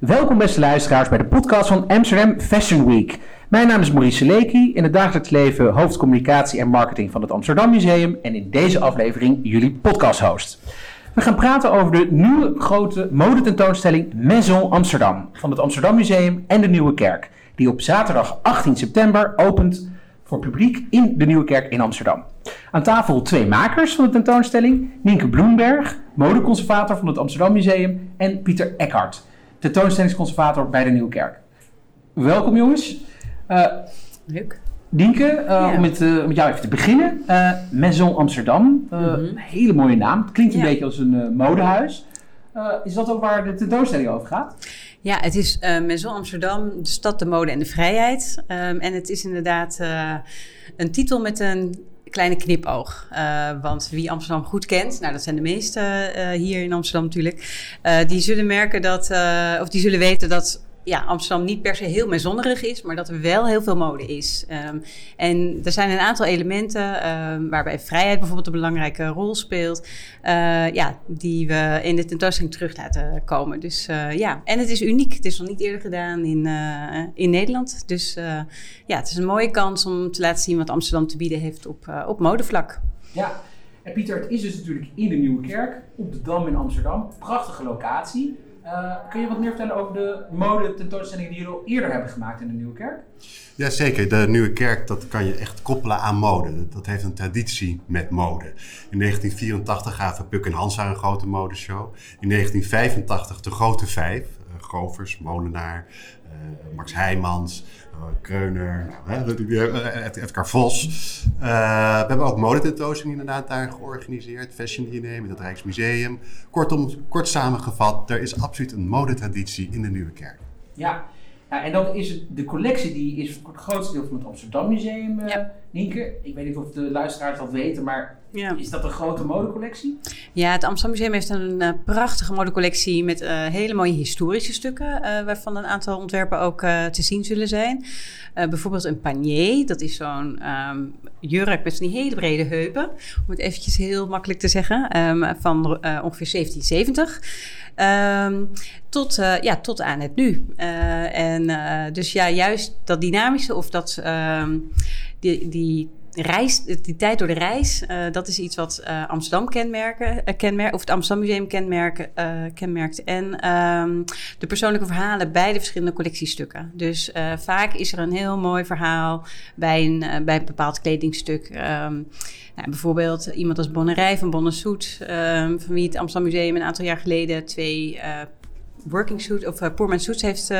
Welkom beste luisteraars bij de podcast van Amsterdam Fashion Week. Mijn naam is Maurice Seleki, in het dagelijks leven hoofdcommunicatie en marketing van het Amsterdam Museum en in deze aflevering jullie podcast-host. We gaan praten over de nieuwe grote modetentoonstelling Maison Amsterdam van het Amsterdam Museum en de Nieuwe Kerk, die op zaterdag 18 september opent voor publiek in de Nieuwe Kerk in Amsterdam. Aan tafel twee makers van de tentoonstelling, Nienke Bloemberg, modeconservator van het Amsterdam Museum en Pieter Eckhart, tentoonstellingsconservator bij de Nieuwe Kerk. Welkom jongens. Uh, Leuk. Dienke, uh, om met, uh, met jou even te beginnen. Maison Amsterdam, mm -hmm. een hele mooie naam. Het klinkt een ja. beetje als een modehuis. is dat ook waar de tentoonstelling over gaat? Ja, het is Maison Amsterdam, de stad, de mode en de vrijheid. Um, en het is inderdaad een titel met een kleine knipoog. Uh, want wie Amsterdam goed kent, nou dat zijn de meesten uh, hier in Amsterdam natuurlijk, uh, die zullen merken dat, of die zullen weten dat ja, Amsterdam niet per se heel maisonnerig is, maar dat er wel heel veel mode is. Um, en er zijn een aantal elementen um, waarbij vrijheid bijvoorbeeld een belangrijke rol speelt, uh, ja, die we in de tentoonstelling terug laten komen. Dus uh, ja, en het is uniek. Het is nog niet eerder gedaan in, uh, in Nederland. Dus ja, het is een mooie kans om te laten zien wat Amsterdam te bieden heeft op, op modevlak. Ja, en Pieter, het is dus natuurlijk in de Nieuwe Kerk, op de Dam in Amsterdam. Prachtige locatie. Uh, kun je wat meer vertellen over de mode tentoonstellingen die jullie al eerder hebben gemaakt in de Nieuwe Kerk? Jazeker, de Nieuwe Kerk dat kan je echt koppelen aan mode. Dat heeft een traditie met mode. In 1984 gaven Puk en Hansa een grote modeshow. In 1985 de Grote Vijf, uh, Govers, Molenaar, uh, Max Heijmans, Kreuner, Edgar Vos. Uh, we hebben ook modetentoonstellingen inderdaad daar georganiseerd. Fashion Diner met het Rijksmuseum. Kortom, kort samengevat, er is absoluut een modetraditie in de Nieuwe Kerk. Ja, ja en dan is het, de collectie die is voor het grootste deel van het Amsterdam Museum, uh, ja. Nienke. Ik weet niet of de luisteraars dat weten, maar ja. is dat een grote modecollectie? Ja, het Amsterdam Museum heeft een uh, prachtige modecollectie met uh, hele mooie historische stukken, uh, waarvan een aantal ontwerpen ook te zien zullen zijn. bijvoorbeeld een panier, dat is zo'n um, jurk met die hele brede heupen, om het eventjes heel makkelijk te zeggen, um, van ongeveer 1770. Um, tot, uh, ja, tot aan het nu. Uh, en uh, dus ja, juist dat dynamische of dat um, die, reis, die tijd door de reis, uh, dat is iets wat uh, Amsterdam kenmerken, kenmerk, of het Amsterdam Museum kenmerken, kenmerkt. En um, de persoonlijke verhalen bij de verschillende collectiestukken. Dus vaak is er een heel mooi verhaal bij een, bij een bepaald kledingstuk. Um, nou, bijvoorbeeld iemand als Bonnerij van Bonnesoet, um, van wie het Amsterdam Museum een aantal jaar geleden twee working suit of uh, Poorman Suits heeft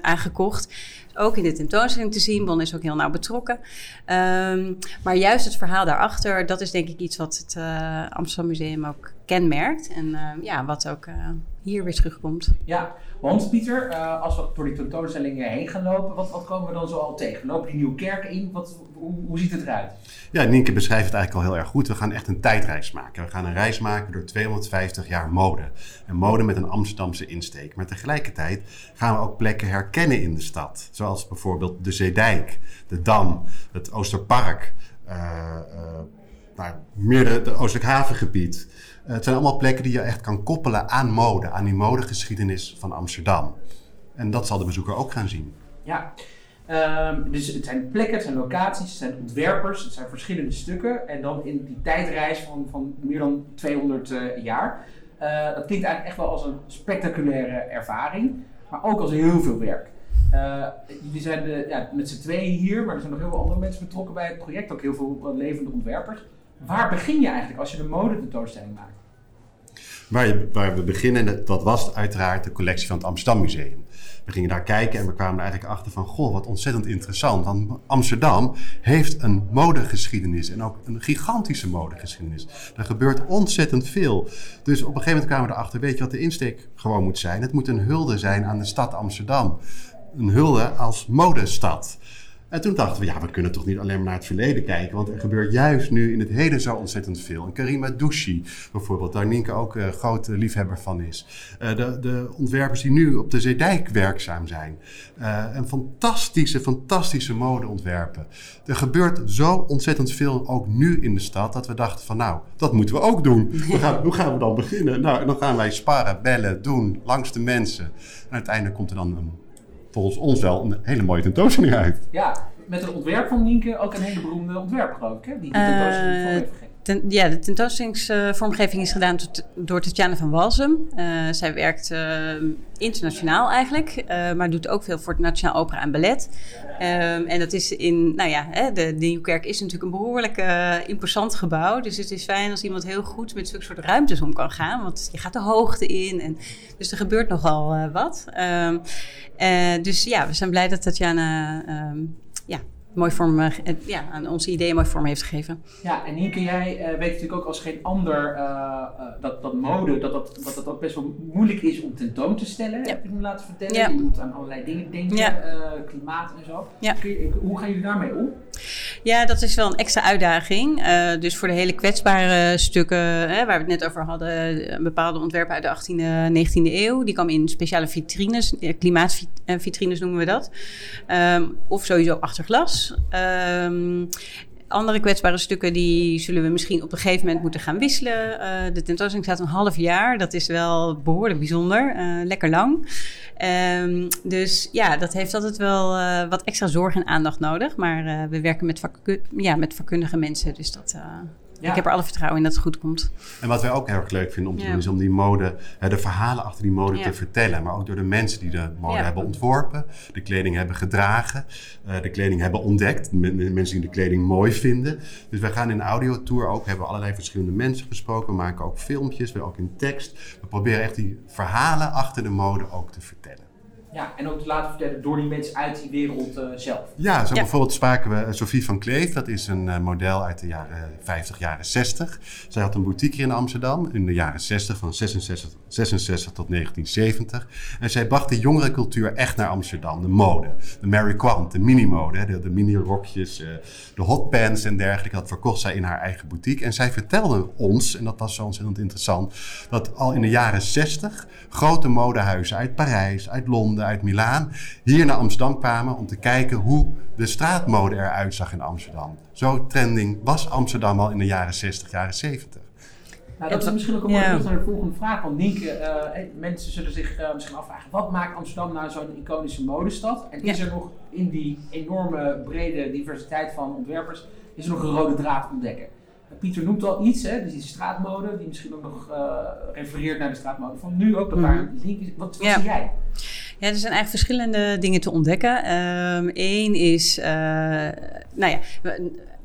aangekocht ook in de tentoonstelling te zien. Bon is ook heel nauw betrokken. Um, maar juist het verhaal daarachter, dat is denk ik iets wat het uh, Amsterdam Museum ook kenmerkt. En uh, ja, wat ook uh, hier weer terugkomt. Ja, want Pieter, als we door die tentoonstellingen heen gaan lopen, wat, wat komen we dan zo al tegen? Lopen die nieuwe kerken in? Wat, hoe, ziet het eruit? Ja, Nienke beschrijft het eigenlijk al heel erg goed. We gaan echt een tijdreis maken. We gaan een reis maken door 250 jaar mode. En mode met een Amsterdamse insteek. Maar tegelijkertijd gaan we ook plekken herkennen in de stad. Zoals bijvoorbeeld de Zeedijk, de Dam, het Oosterpark, uh, uh, nou, meer het Oostelijk Havengebied. Uh, het zijn allemaal plekken die je echt kan koppelen aan mode, aan die modegeschiedenis van Amsterdam. En dat zal de bezoeker ook gaan zien. Ja, Um, dus het zijn plekken, het zijn locaties, het zijn ontwerpers, het zijn verschillende stukken. En dan in die tijdreis van, van meer dan 200 uh, jaar. Uh, dat klinkt eigenlijk echt wel als een spectaculaire ervaring, maar ook als heel veel werk. Uh, jullie zijn de, ja, met z'n tweeën hier, maar er zijn nog heel veel andere mensen betrokken bij het project, ook heel veel levende ontwerpers. Waar begin je eigenlijk als je de mode tentoonstelling maakt? Waar, waar we beginnen, dat was uiteraard de collectie van het Amsterdam Museum. We gingen daar kijken en we kwamen er eigenlijk achter van... goh, wat ontzettend interessant. Want Amsterdam heeft een modegeschiedenis en ook een gigantische modegeschiedenis. Er gebeurt ontzettend veel. Dus op een gegeven moment kwamen we erachter... weet je wat de insteek gewoon moet zijn? Het moet een hulde zijn aan de stad Amsterdam. Een hulde als modestad. En toen dachten we, ja, we kunnen toch niet alleen maar naar het verleden kijken. Want er gebeurt juist nu in het heden zo ontzettend veel. En Karima Douchi bijvoorbeeld, daar Nienke ook uh, grote liefhebber van is. Uh, de, de, ontwerpers die nu op de Zeedijk werkzaam zijn. Uh, en fantastische, fantastische modeontwerpen. Er gebeurt zo ontzettend veel, ook nu in de stad, dat we dachten van nou, dat moeten we ook doen. We gaan, hoe gaan we dan beginnen? Nou, dan gaan wij sparren, bellen, doen, langs de mensen. En uiteindelijk komt er dan een volgens ons wel een hele mooie tentoonstelling uit. Ja, met een ontwerp van Nienke ook een hele beroemde ontwerp, geloof ik, hè? die de tentoonstelling uh, heeft ja, de tentoonstellingsvormgeving is gedaan door Tatjana van Walsum. Uh, zij werkt uh, internationaal eigenlijk, uh, maar doet ook veel voor het Nationaal Opera en Ballet. Um, en dat is in, nou ja, hè, de, de Nieuwkerk is natuurlijk een behoorlijk imposant gebouw. Dus het is fijn als iemand heel goed met zulke soort ruimtes om kan gaan. Want je gaat de hoogte in. En, dus er gebeurt nogal wat. Um, dus ja, we zijn blij dat Tatjana um, ja, mooi vorm, uh, ja, aan onze ideeën mooi vorm heeft gegeven. Ja, en Nienke, jij uh, weet natuurlijk ook als geen ander uh, dat, dat mode, dat dat, dat dat ook best wel moeilijk is om tentoon te stellen, ja. heb je me laten vertellen. Ja. Je moet aan allerlei dingen denken, ja. klimaat en zo. Ja. Je, hoe gaan jullie daarmee om? Ja, dat is wel een extra uitdaging. Uh, dus voor de hele kwetsbare stukken, hè, waar we het net over hadden, bepaalde ontwerpen uit de 18e, 19e eeuw, die komen in speciale vitrines, klimaatvitrines noemen we dat. Um, of sowieso achter glas. Um, andere kwetsbare stukken die zullen we misschien op een gegeven moment moeten gaan wisselen. Uh, de tentoonstelling staat een half jaar. Dat is wel behoorlijk bijzonder. Uh, lekker lang. Um, dus ja, dat heeft altijd wel uh, wat extra zorg en aandacht nodig. Maar we werken met, ja, met vakkundige mensen. Dus dat, ja. Ik heb er alle vertrouwen in dat het goed komt. En wat wij ook heel erg leuk vinden om te doen, is om die mode, de verhalen achter die mode te vertellen. Maar ook door de mensen die de mode hebben ontworpen, de kleding hebben gedragen, uh, de kleding hebben ontdekt. Mensen die de kleding mooi vinden. Dus wij gaan in de audiotour ook, hebben allerlei verschillende mensen gesproken. We maken ook filmpjes, we ook in tekst. We proberen echt die verhalen achter de mode ook te vertellen. Ja, en ook te laten vertellen door die mensen uit die wereld uh, zelf. Ja, zo bijvoorbeeld spraken we Sophie van Kleef. Dat is een uh, model uit de jaren 50, jaren 60. Zij had een boutique in Amsterdam in de jaren 60, van 66, 66 tot 1970. En zij bracht de jongere cultuur echt naar Amsterdam. De mode, de Mary Quant, de mini-mode, de, de mini-rokjes, uh, de hotpants en dergelijke. Dat verkocht zij in haar eigen boutique. En zij vertelde ons, en dat was zo ontzettend interessant, dat al in de jaren 60 grote modehuizen uit Parijs, uit Londen, uit Milaan hier naar Amsterdam kwamen om te kijken hoe de straatmode eruit zag in Amsterdam. Zo trending was Amsterdam al in de jaren 60, jaren 70. Nou, dat is misschien ook een mooie ja. naar de volgende vraag. Want Nienke, uh, mensen zullen zich uh, misschien afvragen: wat maakt Amsterdam nou zo'n iconische modestad? En is er nog in die enorme brede diversiteit van ontwerpers, is er nog een rode draad ontdekken? Pieter noemt al iets, hè, dus die straatmode, die misschien ook nog uh, refereert naar de straatmode van nu ook, dat daar link is. Wat, wat ja. zie jij? Ja, er zijn eigenlijk verschillende dingen te ontdekken. Eén um, is, uh, nou ja,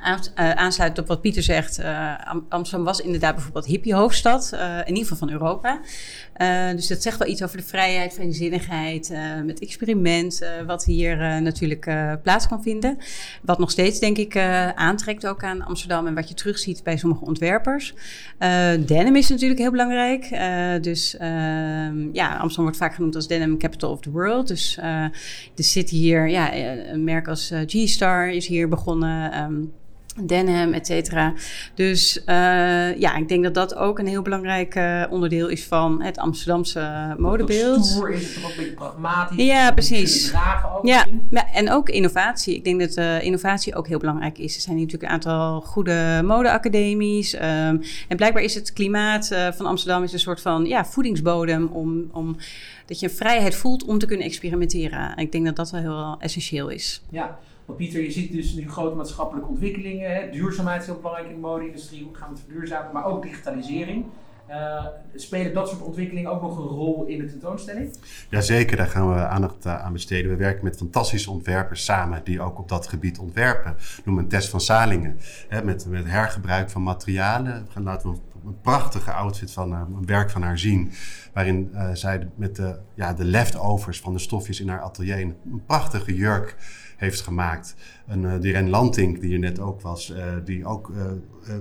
uh, aansluit op wat Pieter zegt. Uh, Amsterdam was inderdaad bijvoorbeeld hippiehoofdstad, uh, in ieder geval van Europa. Dus dat zegt wel iets over de vrijheid, vrijzinnigheid, met experiment, wat hier natuurlijk plaats kan vinden. Wat nog steeds, denk ik, aantrekt ook aan Amsterdam en wat je terugziet bij sommige ontwerpers. denim is natuurlijk heel belangrijk. dus ehm, ja, Amsterdam wordt vaak genoemd als denim capital of the world. Dus de city hier, ja, een merk als G-Star is hier begonnen. Um, Denham, et cetera. Dus uh, ja, ik denk dat dat ook een heel belangrijk uh, onderdeel is van het Amsterdamse modebeeld. Stoer is het ook een pragmatisch. Ja, precies. Ook ja, ja, en ook innovatie. Ik denk dat uh, innovatie ook heel belangrijk is. Er zijn natuurlijk een aantal goede modeacademies. Um, en blijkbaar is het klimaat van Amsterdam is een soort van ja, voedingsbodem om, om dat je vrijheid voelt om te kunnen experimenteren. Ik denk dat dat wel heel essentieel is. Ja. Maar Pieter, je ziet dus nu grote maatschappelijke ontwikkelingen. Hè? Duurzaamheid is heel belangrijk in de mode-industrie. Hoe gaan we het verduurzamen? Maar ook digitalisering. Uh, spelen dat soort ontwikkelingen ook nog een rol in de tentoonstelling? Jazeker, daar gaan we aandacht eh, aan besteden. We werken met fantastische ontwerpers samen die ook op dat gebied ontwerpen. Noem een Tess van Salingen. Hè, met, met hergebruik van materialen. Laten we een prachtige outfit van uh, een werk van haar zien. Waarin zij met de, ja, de leftovers van de stofjes in haar atelier een prachtige jurk heeft gemaakt. Een, uh, die Ren Lanting, die er net ook was, uh, die ook uh,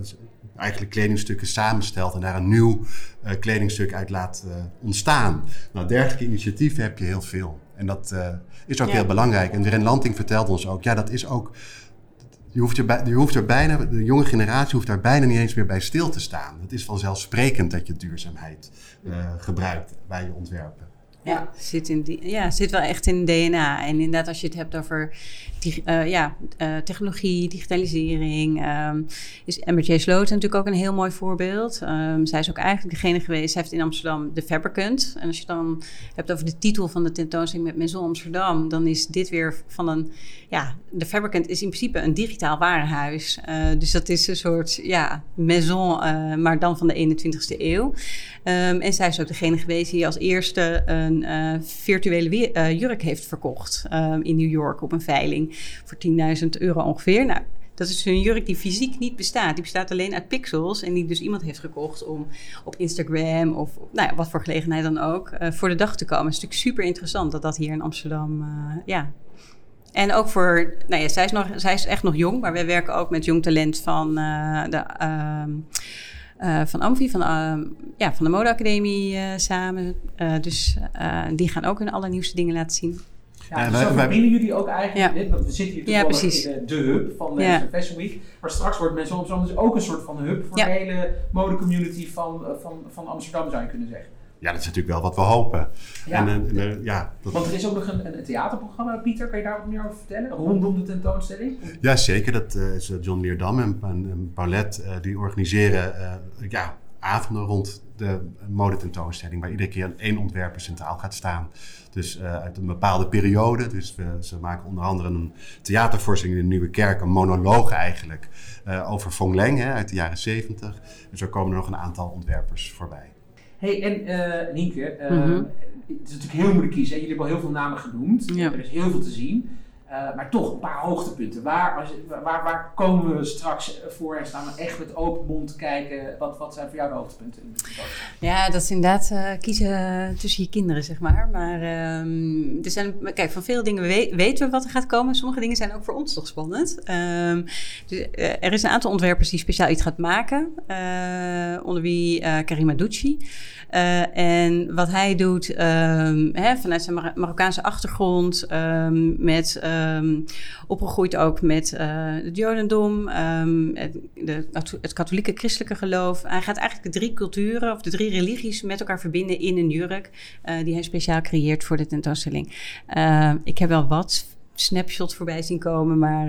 eigenlijk kledingstukken samenstelt en daar een nieuw kledingstuk uit laat ontstaan. Nou, dergelijke initiatieven heb je heel veel. En dat is ook ja. heel belangrijk. En de Ren Lanting vertelt ons ook, ja, dat is ook. Je hoeft, er bij, je hoeft er bijna, de jonge generatie hoeft daar bijna niet eens meer bij stil te staan. Het is vanzelfsprekend dat je duurzaamheid gebruikt bij je ontwerpen. Ja, Zit in die, ja, zit wel echt in DNA. En inderdaad, als je het hebt over uh, ja, uh, technologie, digitalisering, um, is MRJ Sloten natuurlijk ook een heel mooi voorbeeld. Um, zij is ook eigenlijk degene geweest, zij heeft in Amsterdam de Fabricant. En als je dan hebt over de titel van de tentoonstelling met Maison Amsterdam, dan is dit weer van een, ja, de Fabricant is in principe een digitaal warenhuis. Uh, dus dat is een soort, ja, maison, maar dan van de 21ste eeuw. Um, en zij is ook degene geweest die als eerste een virtuele jurk heeft verkocht in New York op een veiling voor 10.000 euro ongeveer. Nou, dat is een jurk die fysiek niet bestaat. Die bestaat alleen uit pixels. En die dus iemand heeft gekocht om op Instagram of nou ja, wat voor gelegenheid dan ook uh, voor de dag te komen. Het is natuurlijk super interessant dat dat hier in Amsterdam, uh, ja. En ook voor, nou ja, zij is, nog, zij is echt nog jong, maar wij werken ook met jong talent van uh, de. van Amfi, van, ja, van de modeacademie samen. dus die gaan ook hun allernieuwste dingen laten zien. Ja, dus wij, zo verbinden jullie ook eigenlijk dit, want we zitten hier ja, in de, de, hub van de ja. Fashion Week. Maar straks wordt Mensen dus ook een soort van hub voor de hele modecommunity van, eh, van, van Amsterdam, zou je kunnen zeggen. Ja, dat is natuurlijk wel wat we hopen. Ja. En, en, ja, dat... Want er is ook nog een, een, theaterprogramma, Pieter. Kan je daar wat meer over vertellen? Rondom de tentoonstelling? Ja, zeker. Dat uh, is John Leerdam en, en Paulette. Uh, die organiseren uh, ja, avonden rond de modetentoonstelling. Waar iedere keer één ontwerper centraal gaat staan. Dus uh, uit een bepaalde periode. Dus we, ze maken onder andere een theatervoorstelling in de Nieuwe Kerk, een monoloog eigenlijk, uh, over Fong Leng hè, uit de jaren zeventig. Dus er komen er nog een aantal ontwerpers voorbij. hey, en uh, Nienke, mm -hmm. het is natuurlijk heel moeilijk kiezen. Jullie hebben al heel veel namen genoemd. Ja. Er is heel veel te zien. Uh, maar toch een paar hoogtepunten. Waar, als, waar, waar komen we straks voor en staan we echt met open mond kijken? Wat, wat zijn voor jou de hoogtepunten? In de ja, dat is inderdaad uh, kiezen tussen je kinderen, zeg maar. Maar uh, er zijn, kijk, van veel dingen we weten we wat er gaat komen. Sommige dingen zijn ook voor ons toch spannend. Ehm, dus, eh, er is een aantal ontwerpers die speciaal iets gaat maken. onder wie Karima Ducci. En wat hij doet um, hè, vanuit zijn Mar Marokkaanse achtergrond, met, um, opgegroeid ook met uh, het Jodendom, het, de, het katholieke christelijke geloof. Hij gaat eigenlijk de drie culturen of de drie religies met elkaar verbinden in een jurk uh, die hij speciaal creëert voor de tentoonstelling. ik heb wel wat snapshots voorbij zien komen, maar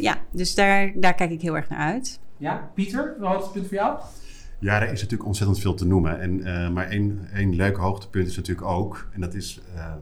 ja, dus daar, daar kijk ik heel erg naar uit. Ja, Pieter, een hoogtepunt voor jou? Ja, er is natuurlijk ontzettend veel te noemen. En, uh, maar één, één leuk hoogtepunt is natuurlijk ook, en dat is, uh,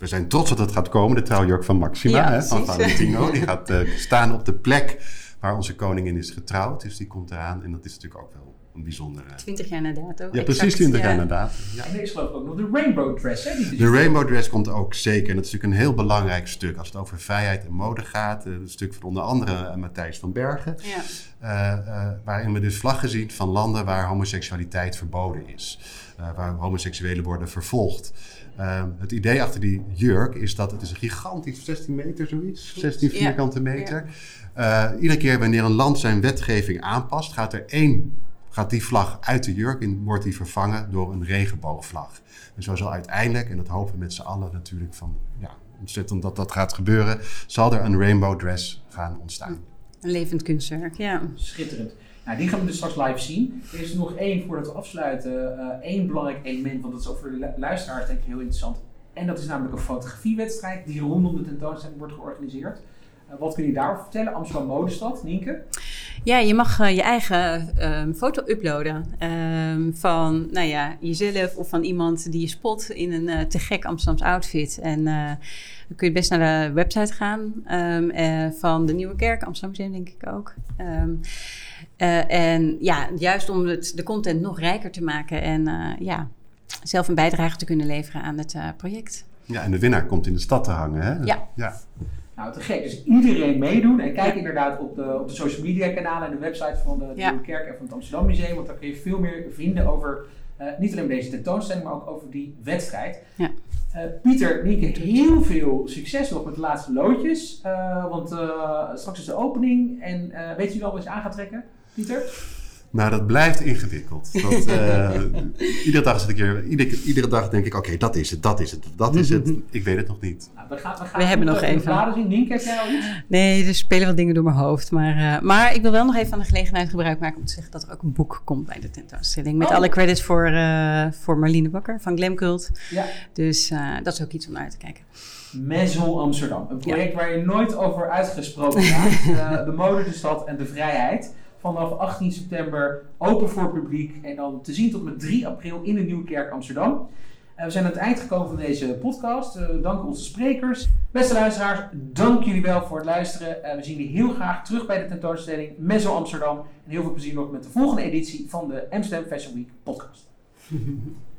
we zijn trots dat het gaat komen, de trouwjurk van Maxima, ja, hè, van Valentino. Die gaat uh, staan op de plek waar onze koningin is getrouwd. Dus die komt eraan en dat is natuurlijk ook wel een bijzondere... 20 jaar na dato. Ja, precies 20 jaar na dato. Ja. En er is geloof ik ook nog de Rainbow Dress. Hè, die de Rainbow Dress komt ook zeker. En dat is natuurlijk een heel belangrijk stuk als het over vrijheid en mode gaat. Een stuk van onder andere Matthijs van Bergen. Ja. Uh, uh, waarin we dus vlaggen zien van landen waar homoseksualiteit verboden is. Uh, waar homoseksuelen worden vervolgd. het idee achter die jurk is dat het is een gigantisch 16 meter zoiets, 16 vierkante meter. Ja. iedere keer wanneer een land zijn wetgeving aanpast, gaat er één gaat die vlag uit de jurk en wordt die vervangen door een regenboogvlag. En zo zal uiteindelijk, en dat hopen we met z'n allen natuurlijk van, ja, ontzettend dat dat gaat gebeuren, zal er een rainbow dress gaan ontstaan. Een levend kunstwerk, ja. Schitterend. Nou, die gaan we dus straks live zien. Er is nog één, voordat we afsluiten, uh, één belangrijk element, want dat is ook voor de luisteraars denk ik heel interessant. En dat is namelijk een fotografiewedstrijd die rondom de tentoonstelling wordt georganiseerd. Uh, wat kun je daarover vertellen? Amsterdam Modestad, Nienke? Ja, je mag uh, je eigen um, foto uploaden um, van nou ja, jezelf of van iemand die je spot in een uh, te gek Amsterdams outfit. En uh, dan kun je best naar de website gaan um, van de Nieuwe Kerk, Amsterdam Museum denk ik ook. en ja, juist om het, de content nog rijker te maken en ja, zelf een bijdrage te kunnen leveren aan het project. Ja, en de winnaar komt in de stad te hangen, hè? Ja. ja. Nou, te gek. Dus iedereen meedoen. En kijk inderdaad op de, op de social media kanalen en de website van de, Kerk en van het Amsterdam Museum. Want daar kun je veel meer vinden over uh, niet alleen deze tentoonstelling, maar ook over die wedstrijd. Ja. Uh, Pieter, Nienke, heel veel succes nog met de laatste loodjes. Uh, want straks is de opening. En weet je al wat je aan gaat trekken, Pieter? Nou, dat blijft ingewikkeld. Dat, uh, iedere, dag zit ik hier, iedere, iedere dag denk ik, oké, dat is het, dat is het, dat is het. Ik weet het nog niet. Nou, we, gaan, we, gaan we hebben nog even. Zien. Nienke, heb jij al iets? Nee, er spelen wel dingen door mijn hoofd. Maar, uh, maar ik wil wel nog even van de gelegenheid gebruik maken om te zeggen dat er ook een boek komt bij de tentoonstelling. Met oh. alle credits voor, uh, voor Marlene Bakker van Glamcult. Ja. Dus dat is ook iets om naar te kijken. Maison Amsterdam. Een project waar je nooit over uitgesproken raakt. de mode, de stad en de vrijheid vanaf 18 september open voor publiek en dan te zien tot met 3 april in de Nieuwkerk Amsterdam. Uh, we zijn aan het eind gekomen van deze podcast. Uh, dank onze sprekers. Beste luisteraars, dank jullie wel voor het luisteren. Uh, we zien jullie heel graag terug bij de tentoonstelling Mezzo Amsterdam. En heel veel plezier nog met de volgende editie van de Amsterdam Fashion Week podcast.